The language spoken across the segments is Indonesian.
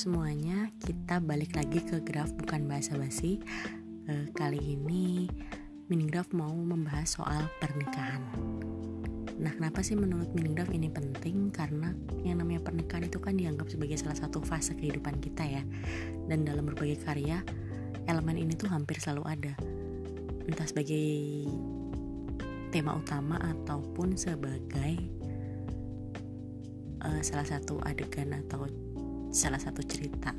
semuanya, kita balik lagi ke graf bukan bahasa basi. E, kali ini Minigraf mau membahas soal pernikahan. Nah, kenapa sih menurut Minigraf ini penting? Karena yang namanya pernikahan itu kan dianggap sebagai salah satu fase kehidupan kita ya. Dan dalam berbagai karya, elemen ini tuh hampir selalu ada. Entah sebagai tema utama ataupun sebagai uh, salah satu adegan atau salah satu cerita.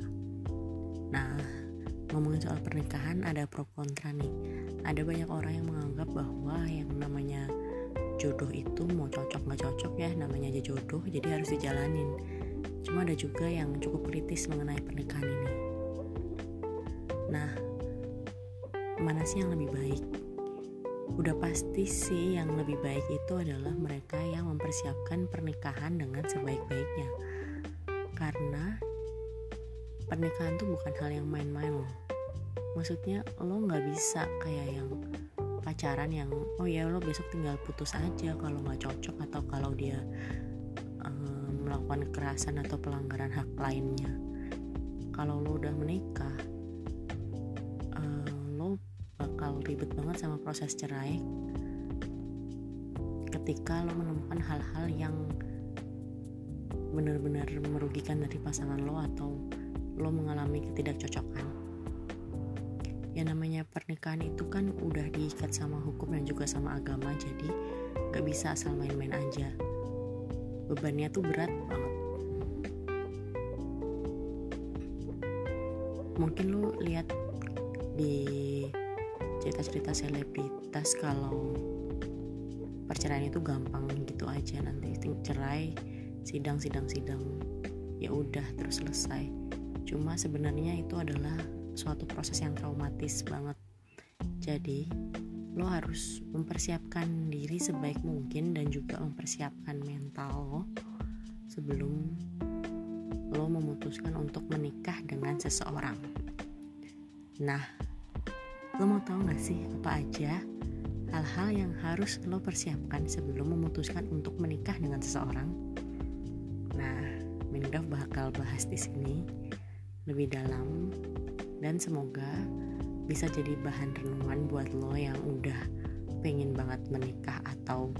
Nah, ngomongin soal pernikahan ada pro kontra nih. Ada banyak orang yang menganggap bahwa yang namanya jodoh itu mau cocok nggak cocok ya, namanya aja jodoh, jadi harus dijalanin. Cuma ada juga yang cukup kritis mengenai pernikahan ini. Nah, mana sih yang lebih baik? Udah pasti sih yang lebih baik itu adalah mereka yang mempersiapkan pernikahan dengan sebaik-baiknya karena pernikahan tuh bukan hal yang main-main loh. Maksudnya lo nggak bisa kayak yang pacaran yang oh ya lo besok tinggal putus aja kalau nggak cocok atau kalau dia um, melakukan kekerasan atau pelanggaran hak lainnya. Kalau lo udah menikah um, lo bakal ribet banget sama proses cerai ketika lo menemukan hal-hal yang benar-benar merugikan dari pasangan lo atau lo mengalami ketidakcocokan? Yang namanya pernikahan itu kan udah diikat sama hukum dan juga sama agama jadi gak bisa asal main-main aja. Bebannya tuh berat banget. Mungkin lo lihat di cerita-cerita selebritas kalau perceraian itu gampang gitu aja nanti cerai sidang sidang sidang ya udah terus selesai. Cuma sebenarnya itu adalah suatu proses yang traumatis banget. Jadi lo harus mempersiapkan diri sebaik mungkin dan juga mempersiapkan mental lo sebelum lo memutuskan untuk menikah dengan seseorang. Nah lo mau tahu gak sih apa aja hal-hal yang harus lo persiapkan sebelum memutuskan untuk menikah dengan seseorang Nah, Mingraf bakal bahas di sini lebih dalam dan semoga bisa jadi bahan renungan buat lo yang udah pengen banget menikah atau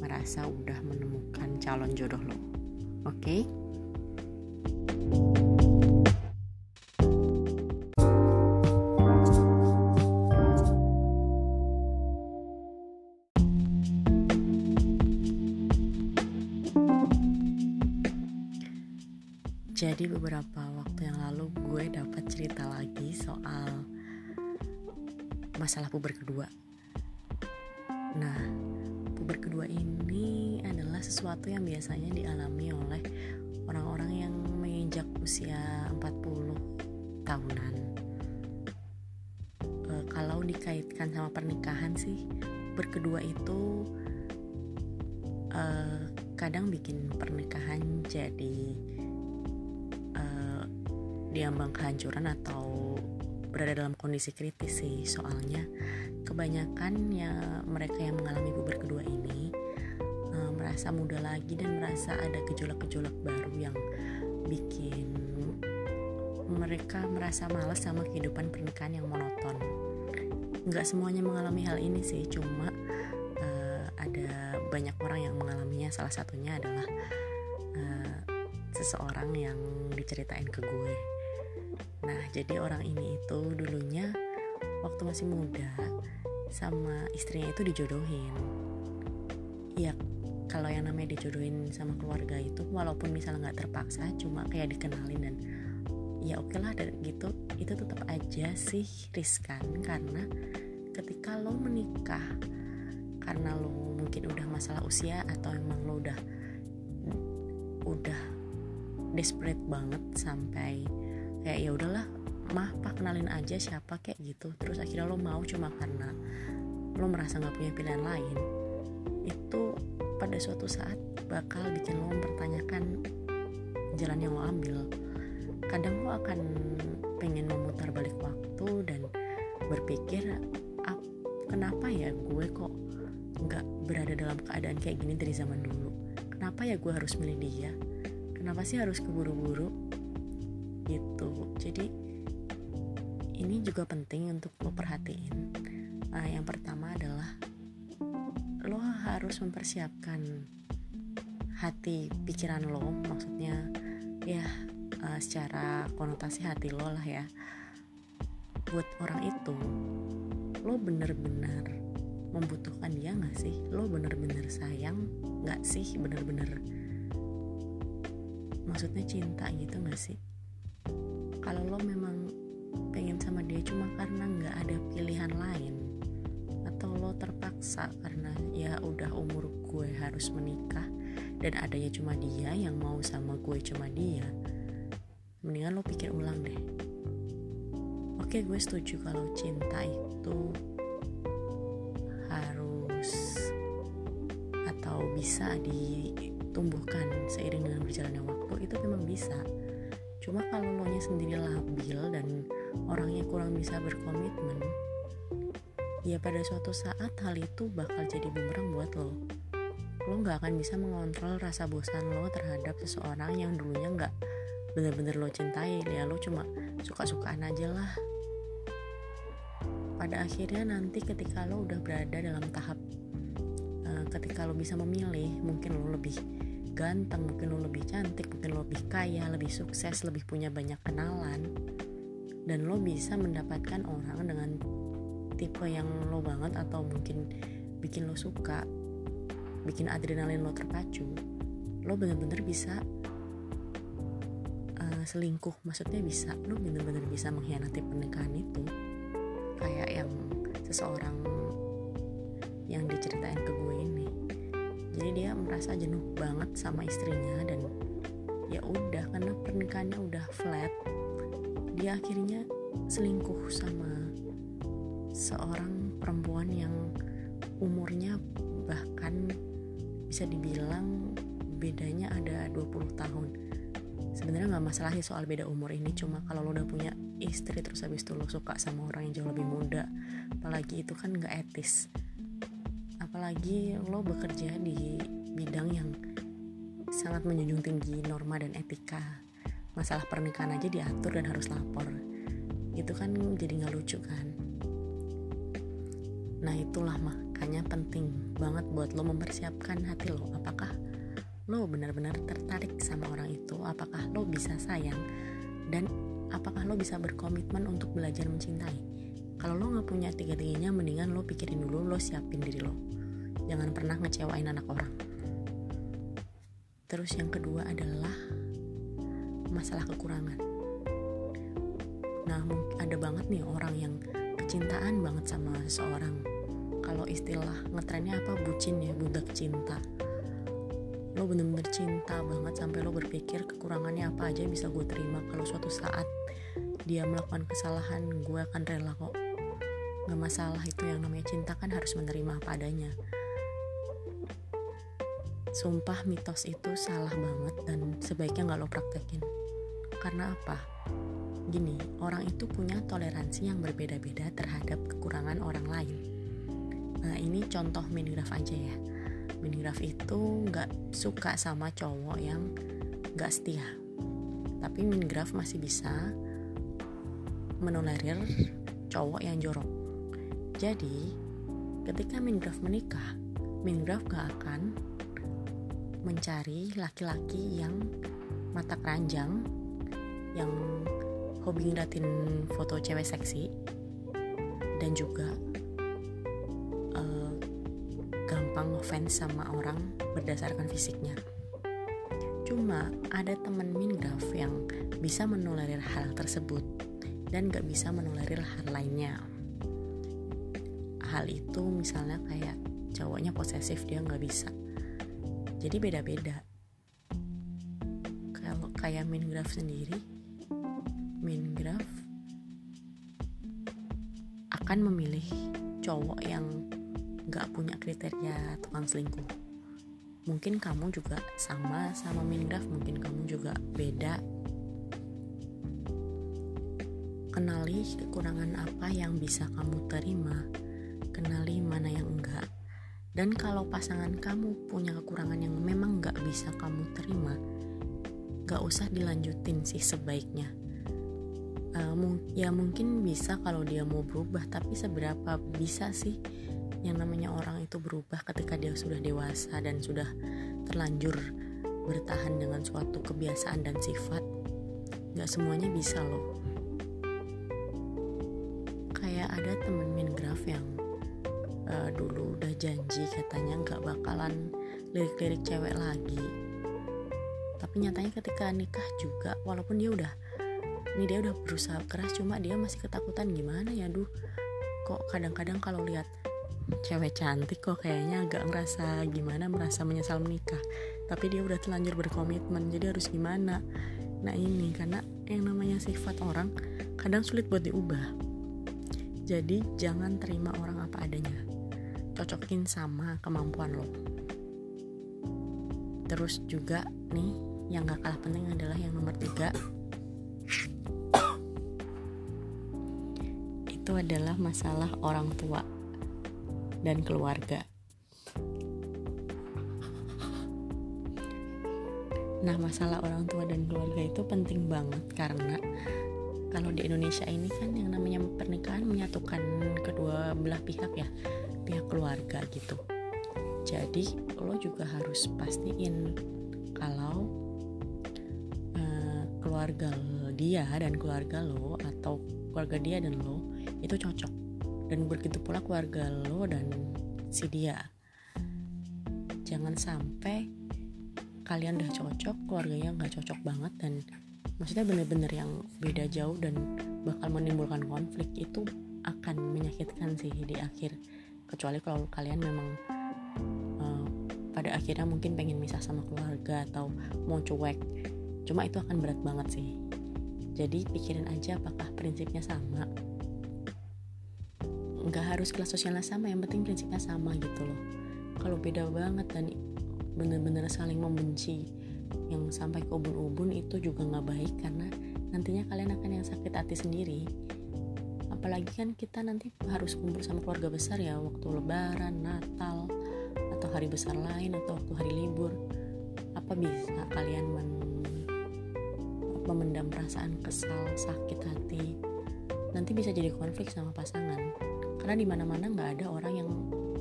merasa udah menemukan calon jodoh lo. Oke? Okay? Masalah puber kedua. Nah, puber kedua ini adalah sesuatu yang biasanya dialami oleh orang-orang yang menginjak usia 40 tahunan. E, kalau dikaitkan sama pernikahan sih, berkedua itu e, kadang bikin pernikahan jadi diambang kehancuran atau berada dalam kondisi kritis sih. Soalnya kebanyakan ya mereka yang mengalami puber kedua ini uh, merasa muda lagi dan merasa ada gejolak-gejolak baru yang bikin mereka merasa malas sama kehidupan pernikahan yang monoton. Nggak semuanya mengalami hal ini sih cuma uh, ada banyak orang yang mengalaminya. Salah satunya adalah uh, seseorang yang diceritain ke gue Nah, jadi orang ini itu dulunya waktu masih muda sama istrinya itu dijodohin. Ya, kalau yang namanya dijodohin sama keluarga itu walaupun misalnya nggak terpaksa cuma kayak dikenalin dan ya oke lah gitu itu tetap aja sih riskan karena ketika lo menikah karena lo mungkin udah masalah usia atau emang lo udah udah desperate banget sampai kayak ya udahlah mah pak kenalin aja siapa kayak gitu. Terus akhirnya lo mau cuma karena lo merasa nggak punya pilihan lain. Itu pada suatu saat bakal bikin lo mempertanyakan jalan yang lo ambil. Kadang lo akan pengen memutar balik waktu dan berpikir kenapa ya gue kok nggak berada dalam keadaan kayak gini dari zaman dulu? Kenapa ya gue harus milih dia? Kenapa sih harus keburu-buru gitu. Jadi ini juga penting untuk lo perhatiin. Uh, yang pertama adalah lo harus mempersiapkan hati pikiran lo. Maksudnya ya uh, secara konotasi hati lo lah ya. Buat orang itu lo bener-bener membutuhkan dia nggak sih? Lo bener-bener sayang nggak sih? Bener-bener maksudnya cinta gitu nggak sih kalau lo memang pengen sama dia cuma karena nggak ada pilihan lain atau lo terpaksa karena ya udah umur gue harus menikah dan adanya cuma dia yang mau sama gue cuma dia mendingan lo pikir ulang deh. Oke gue setuju kalau cinta itu harus atau bisa ditumbuhkan seiring dengan berjalannya waktu itu memang bisa cuma kalau lo nya sendiri labil dan orangnya kurang bisa berkomitmen ya pada suatu saat hal itu bakal jadi bumerang buat lo. Lo nggak akan bisa mengontrol rasa bosan lo terhadap seseorang yang dulunya nggak bener-bener lo cintai. Ya lo cuma suka-sukaan aja lah. Pada akhirnya nanti ketika lo udah berada dalam tahap uh, ketika lo bisa memilih mungkin lo lebih ganteng mungkin lo lebih cantik mungkin lo lebih kaya lebih sukses lebih punya banyak kenalan. Dan lo bisa mendapatkan orang dengan tipe yang lo banget atau mungkin bikin lo suka bikin adrenalin lo terpacu lo bener-bener bisa uh, selingkuh. Maksudnya bisa lo bener-bener bisa mengkhianati pernikahan itu. Kayak yang seseorang yang diceritain ke gue jadi dia merasa jenuh banget sama istrinya dan ya udah karena pernikahannya udah flat dia akhirnya selingkuh sama seorang perempuan yang umurnya bahkan bisa dibilang bedanya ada 20 tahun. Sebenarnya nggak masalah sih soal beda umur ini cuma kalau lo udah punya istri terus habis itu lo suka sama orang yang jauh lebih muda apalagi itu kan nggak etis apalagi lo bekerja di bidang yang sangat menjunjung tinggi norma dan etika. Masalah pernikahan aja diatur dan harus lapor. Itu kan jadi nggak lucu kan? Nah itulah makanya penting banget buat lo mempersiapkan hati lo. Apakah lo benar-benar tertarik sama orang itu? Apakah lo bisa sayang? Dan apakah lo bisa berkomitmen untuk belajar mencintai? Kalau lo nggak punya tiga-tiganya mendingan lo pikirin dulu lo siapin diri lo jangan pernah ngecewain anak orang. Terus yang kedua adalah masalah kekurangan. Nah ada banget nih orang yang kecintaan banget sama seseorang kalau istilah ngetrennya apa? Bucin ya budak cinta. Lo bener-bener cinta banget sampai lo berpikir kekurangannya apa aja bisa gue terima kalau suatu saat dia melakukan kesalahan gue akan rela kok. Gak masalah itu yang namanya cinta kan harus menerima apa adanya sumpah mitos itu salah banget dan sebaiknya gak lo praktekin. Karena apa? Gini orang itu punya toleransi yang berbeda-beda terhadap kekurangan orang lain. Nah ini contoh minigraf aja ya. Minigraf itu nggak suka sama cowok yang nggak setia. Tapi Minigraf masih bisa menolerir cowok yang jorok. Jadi ketika Minigraf menikah Minigraf gak akan mencari laki-laki yang mata keranjang yang hobi ngeliatin foto cewek seksi dan juga gampang ngefans sama orang berdasarkan fisiknya. Cuma ada temen Mingraf yang bisa menolerir hal tersebut dan gak bisa menolerir hal lainnya. Hal itu misalnya kayak cowoknya posesif dia gak bisa. Jadi beda-beda. Kalau kayak Mingraf sendiri, Mingraf akan memilih cowok yang gak punya kriteria tukang selingkuh. Mungkin kamu juga sama sama Mingraf mungkin kamu juga beda. Kenali kekurangan apa yang bisa kamu terima kenali mana yang enggak dan kalau pasangan kamu punya kekurangan yang memang gak bisa kamu terima gak usah dilanjutin sih sebaiknya. Uh, ya mungkin bisa kalau dia mau berubah tapi seberapa bisa sih yang namanya orang itu berubah ketika dia sudah dewasa dan sudah terlanjur bertahan dengan suatu kebiasaan dan sifat? Nggak semuanya bisa loh. Kayak ada temen mingraf yang uh, dulu udah janji katanya nggak bakalan lirik-lirik cewek lagi. Tapi nyatanya ketika nikah juga walaupun dia udah ini dia udah berusaha keras cuma dia masih ketakutan gimana ya duh. Kok kadang-kadang kalau lihat cewek cantik kok kayaknya agak ngerasa gimana merasa menyesal menikah. Tapi dia udah telanjur berkomitmen jadi harus gimana? Nah ini karena yang namanya sifat orang kadang sulit buat diubah. Jadi jangan terima orang apa adanya cocokin sama kemampuan lo. Terus juga nih yang gak kalah penting adalah yang nomor tiga. Itu adalah masalah orang tua dan keluarga. Nah, masalah orang tua dan keluarga itu penting banget karena kalau di Indonesia ini kan yang namanya pernikahan menyatukan kedua belah pihak ya, pihak keluarga gitu. Jadi, lo juga harus pastiin kalau uh, keluarga dia dan keluarga lo atau keluarga dia dan lo itu cocok dan begitu pula keluarga lo dan si dia jangan sampai kalian udah cocok keluarganya nggak cocok banget dan maksudnya bener-bener yang beda jauh dan bakal menimbulkan konflik itu akan menyakitkan sih di akhir kecuali kalau kalian memang uh, pada akhirnya mungkin pengen misah sama keluarga atau mau cuek. Cuma itu akan berat banget sih. Jadi pikirin aja apakah prinsipnya sama. Nggak harus kelas sosialnya sama yang penting prinsipnya sama gitu loh. Kalau beda banget dan bener-bener saling membenci yang sampai ke ubun-ubun itu juga nggak baik karena nantinya kalian akan yang sakit hati sendiri apalagi kan kita nanti harus kumpul sama keluarga besar ya waktu lebaran natal atau hari besar lain atau waktu hari libur apa bisa kalian men memendam perasaan kesal sakit hati nanti bisa jadi konflik sama pasangan karena di mana-mana nggak ada orang yang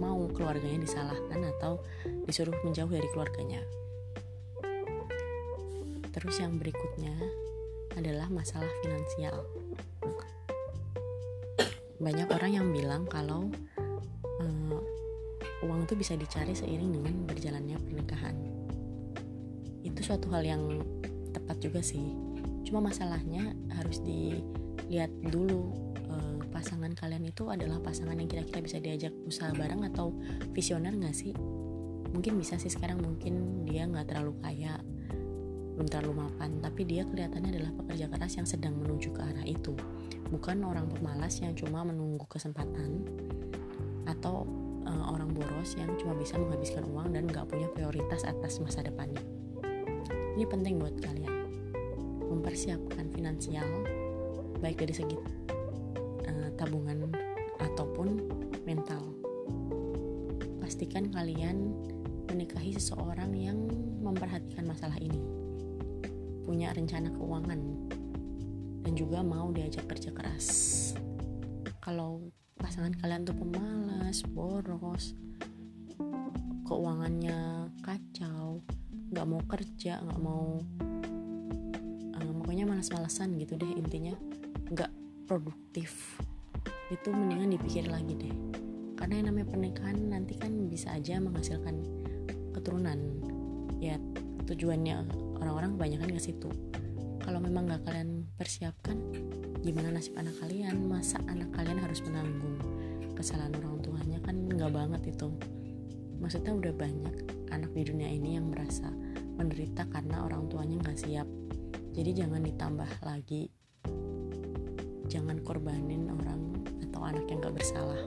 mau keluarganya disalahkan atau disuruh menjauh dari keluarganya. Terus yang berikutnya adalah masalah finansial. Banyak orang yang bilang kalau uh, uang itu bisa dicari seiring dengan berjalannya pernikahan. Itu suatu hal yang tepat juga sih. Cuma masalahnya harus dilihat dulu pasangan kalian itu adalah pasangan yang kira-kira bisa diajak usaha bareng atau visioner gak sih mungkin bisa sih sekarang mungkin dia nggak terlalu kaya belum terlalu mapan tapi dia kelihatannya adalah pekerja keras yang sedang menuju ke arah itu bukan orang pemalas yang cuma menunggu kesempatan atau uh, orang boros yang cuma bisa menghabiskan uang dan nggak punya prioritas atas masa depannya. Ini penting buat kalian. Mempersiapkan finansial baik dari segi tabungan ataupun mental. Pastikan kalian menikahi seseorang yang memperhatikan masalah ini, punya rencana keuangan, dan juga mau diajak kerja keras. Kalau pasangan kalian tuh pemalas, boros, keuangannya kacau, nggak mau kerja, nggak mau, uh, pokoknya malas-malasan gitu deh intinya, nggak produktif. Itu mendingan dipikir lagi deh. Karena yang namanya pernikahan nanti kan bisa aja menghasilkan keturunan. Ya tujuannya orang-orang kebanyakan ke situ. Kalau memang gak kalian persiapkan gimana nasib anak kalian masa anak kalian harus menanggung kesalahan orang tuanya. Kan nggak banget itu. Maksudnya udah banyak anak di dunia ini yang merasa menderita karena orang tuanya nggak siap. Jadi jangan ditambah lagi. Jangan korbanin orang anak yang gak bersalah.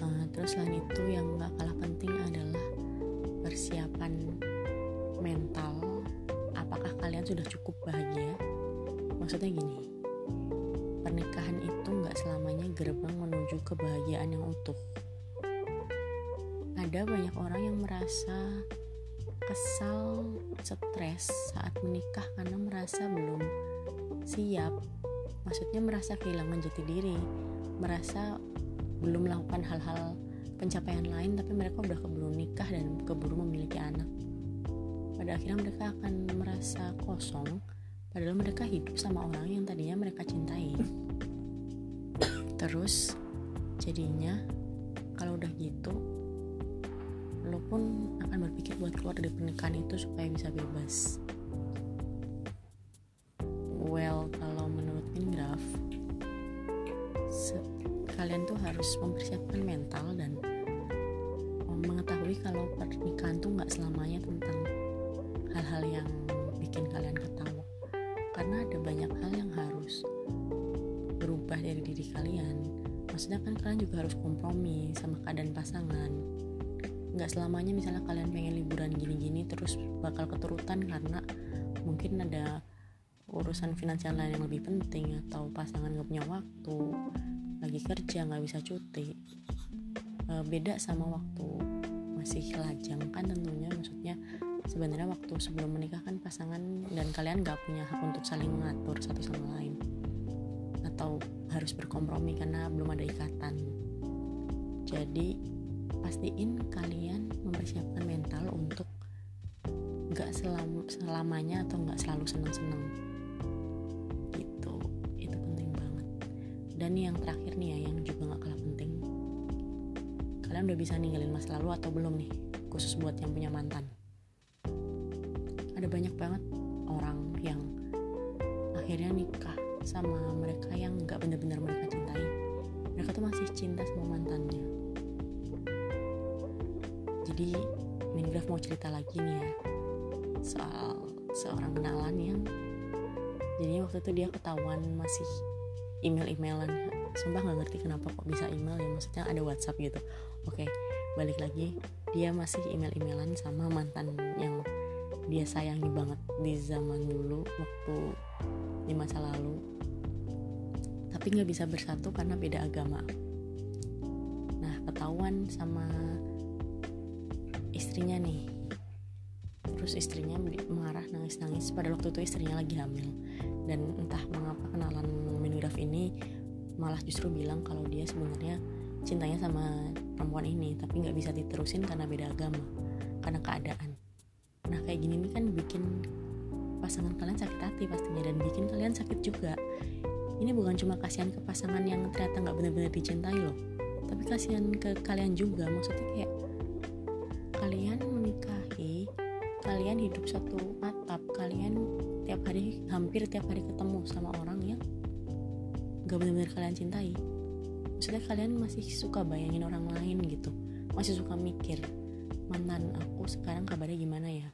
Uh, terus selain itu yang gak kalah penting adalah persiapan mental kalian sudah cukup bahagia. Maksudnya gini pernikahan itu gak selamanya gerbang menuju kebahagiaan yang utuh. Ada banyak orang yang merasa kesal, stres saat menikah karena merasa belum siap. Maksudnya merasa kehilangan jati diri merasa belum melakukan hal-hal pencapaian lain tapi mereka udah keburu nikah dan keburu memiliki anak pada akhirnya mereka akan merasa kosong padahal mereka hidup sama orang yang tadinya mereka cintai. Terus jadinya kalau udah gitu lo pun akan berpikir buat keluar dari pernikahan itu supaya bisa bebas nggak selamanya misalnya kalian pengen liburan gini-gini terus bakal keturutan karena mungkin ada urusan finansial lain yang lebih penting atau pasangan gak punya waktu lagi kerja nggak bisa cuti. E, beda sama waktu masih lajang kan tentunya maksudnya sebenarnya waktu sebelum menikah kan pasangan dan kalian gak punya hak untuk saling mengatur satu sama lain. Atau harus berkompromi karena belum ada ikatan. Jadi pastiin kalian mempersiapkan mental untuk gak selam selamanya atau gak selalu senang-senang. Dan yang terakhir nih ya yang juga gak kalah penting. Kalian udah bisa ninggalin masa lalu atau belum nih? Khusus buat yang punya mantan. Ada banyak banget orang yang akhirnya nikah sama mereka yang gak bener-bener mereka cintai. Mereka tuh masih cinta sama mantannya jadi Mingraf mau cerita lagi nih ya soal seorang kenalan yang jadi waktu itu dia ketahuan masih email-emailan. Sumpah nggak ngerti kenapa kok bisa email ya maksudnya ada WhatsApp gitu. Oke balik lagi. Dia masih email-emailan sama mantan yang dia sayangi banget di zaman dulu waktu di masa lalu. Tapi nggak bisa bersatu karena beda agama. Nah ketahuan sama istrinya nih. Terus istrinya marah nangis-nangis. Pada waktu itu istrinya lagi hamil. Dan entah mengapa kenalan Mingraf ini malah justru bilang kalau dia sebenarnya cintanya sama perempuan ini tapi nggak bisa diterusin karena beda agama karena keadaan. Nah kayak gini nih kan bikin pasangan kalian sakit hati pastinya dan bikin kalian sakit juga. Ini bukan cuma kasihan ke pasangan yang ternyata nggak benar-benar dicintai loh tapi kasihan ke kalian juga. Maksudnya kayak kalian hidup satu atap kalian tiap hari hampir tiap hari ketemu sama orang yang gak benar-benar kalian cintai. Maksudnya kalian masih suka bayangin orang lain gitu masih suka mikir mantan aku sekarang kabarnya gimana ya?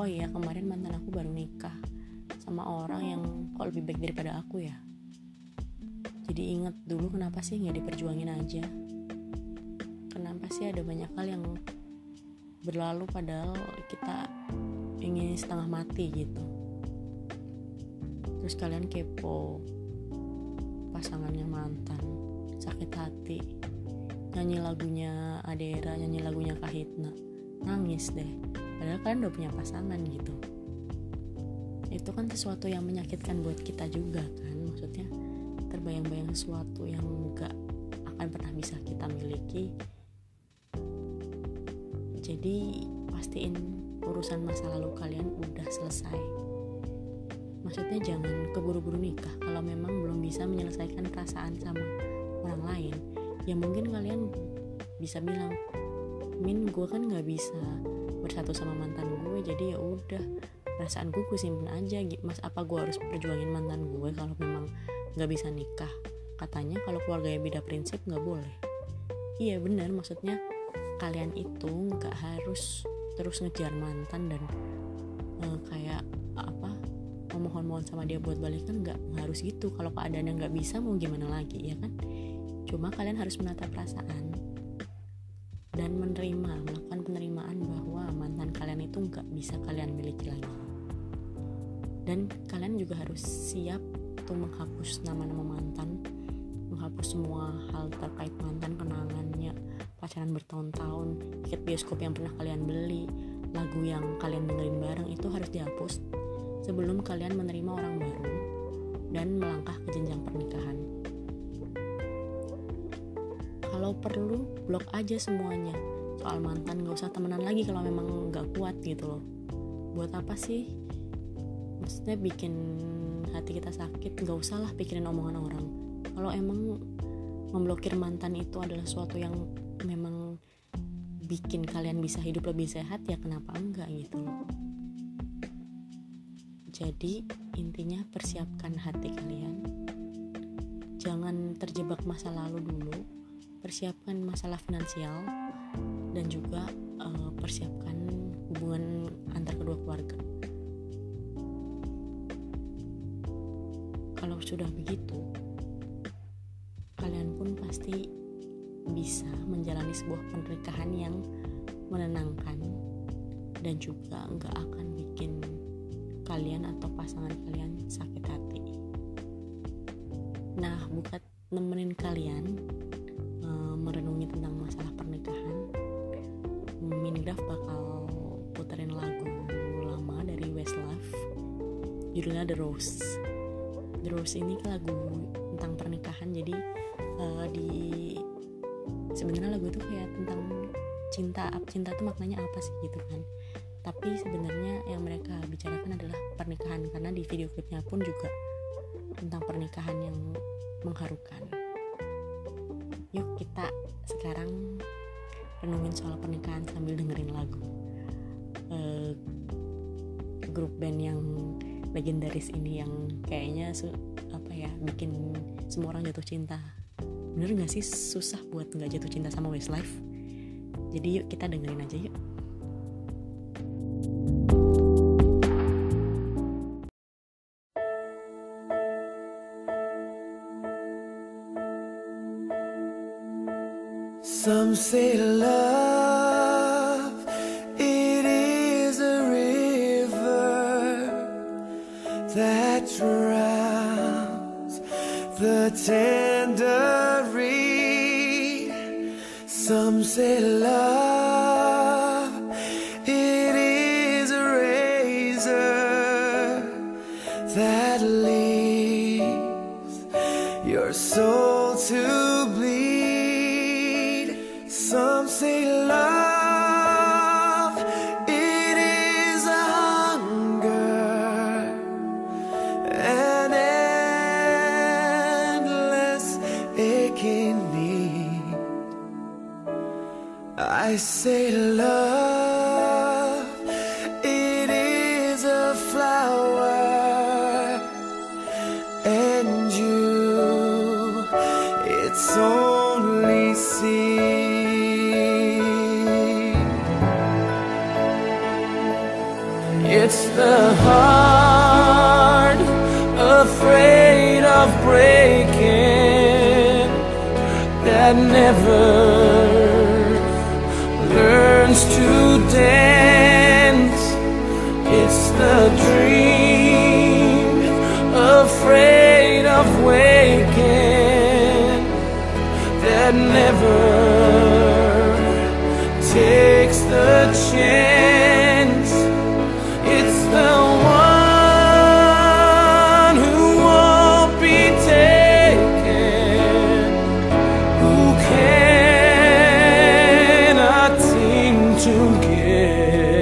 Oh iya kemarin mantan aku baru nikah sama orang yang kok lebih baik daripada aku ya. Jadi ingat dulu kenapa sih nggak diperjuangin aja. Kenapa sih ada banyak hal yang berlalu padahal kita ingin setengah mati gitu. Terus kalian kepo pasangannya mantan sakit hati nyanyi lagunya Adera nyanyi lagunya Kahitna. Nangis deh. Padahal kalian udah punya pasangan gitu. Itu kan sesuatu yang menyakitkan buat kita juga kan. Maksudnya terbayang-bayang sesuatu yang gak akan pernah bisa kita miliki jadi pastiin urusan masa lalu kalian udah selesai. Maksudnya jangan keburu-buru nikah kalau memang belum bisa menyelesaikan perasaan sama orang lain. Ya mungkin kalian bisa bilang min gue kan nggak bisa bersatu sama mantan gue jadi ya udah perasaan gue gue simpen aja. Mas apa gue harus perjuangin mantan gue kalau memang nggak bisa nikah? Katanya kalau keluarga yang beda prinsip nggak boleh. Iya benar maksudnya kalian itu nggak harus terus ngejar mantan dan uh, kayak apa memohon-mohon sama dia buat balikan nggak harus gitu. Kalau keadaannya nggak bisa mau gimana lagi ya kan? Cuma kalian harus menata perasaan dan menerima melakukan penerimaan bahwa mantan kalian itu nggak bisa kalian miliki lagi. Dan kalian juga harus siap untuk menghapus nama-nama mantan menghapus semua hal terkait mantan kenangannya pacaran bertahun-tahun tiket bioskop yang pernah kalian beli lagu yang kalian dengerin bareng itu harus dihapus sebelum kalian menerima orang baru dan melangkah ke jenjang pernikahan. Kalau perlu blok aja semuanya. Soal mantan gak usah temenan lagi kalau memang gak kuat gitu loh. Buat apa sih? Maksudnya bikin hati kita sakit, gak usah lah pikirin omongan orang. Kalau emang memblokir mantan itu adalah suatu yang memang bikin kalian bisa hidup lebih sehat ya kenapa enggak gitu loh. Jadi intinya persiapkan hati kalian. Jangan terjebak masa lalu dulu. Persiapkan masalah finansial dan juga uh, persiapkan hubungan antar kedua keluarga. Kalau sudah begitu kalian pun pasti bisa menjalani sebuah pernikahan yang menenangkan dan juga nggak akan bikin kalian atau pasangan kalian sakit hati. Nah, buat nemenin kalian uh, merenungi tentang masalah pernikahan, Mingraf bakal puterin lagu lama dari Westlife, judulnya The Rose. The Rose ini lagu tentang pernikahan, jadi uh, di sebenarnya lagu itu kayak tentang cinta cinta itu maknanya apa sih gitu kan. Tapi sebenarnya yang mereka bicarakan adalah pernikahan karena di video klipnya pun juga tentang pernikahan yang mengharukan. Yuk kita sekarang renungin soal pernikahan sambil dengerin lagu. Uh, grup band yang legendaris ini yang kayaknya apa ya bikin semua orang jatuh cinta bener gak sih? Susah buat nggak jatuh cinta sama Westlife. Jadi yuk kita dengerin aja yuk the tender Some say love, seed. It's the heart afraid of breaking that never that never takes the chance. It's the one who won't be taken, who can. beneath the bitter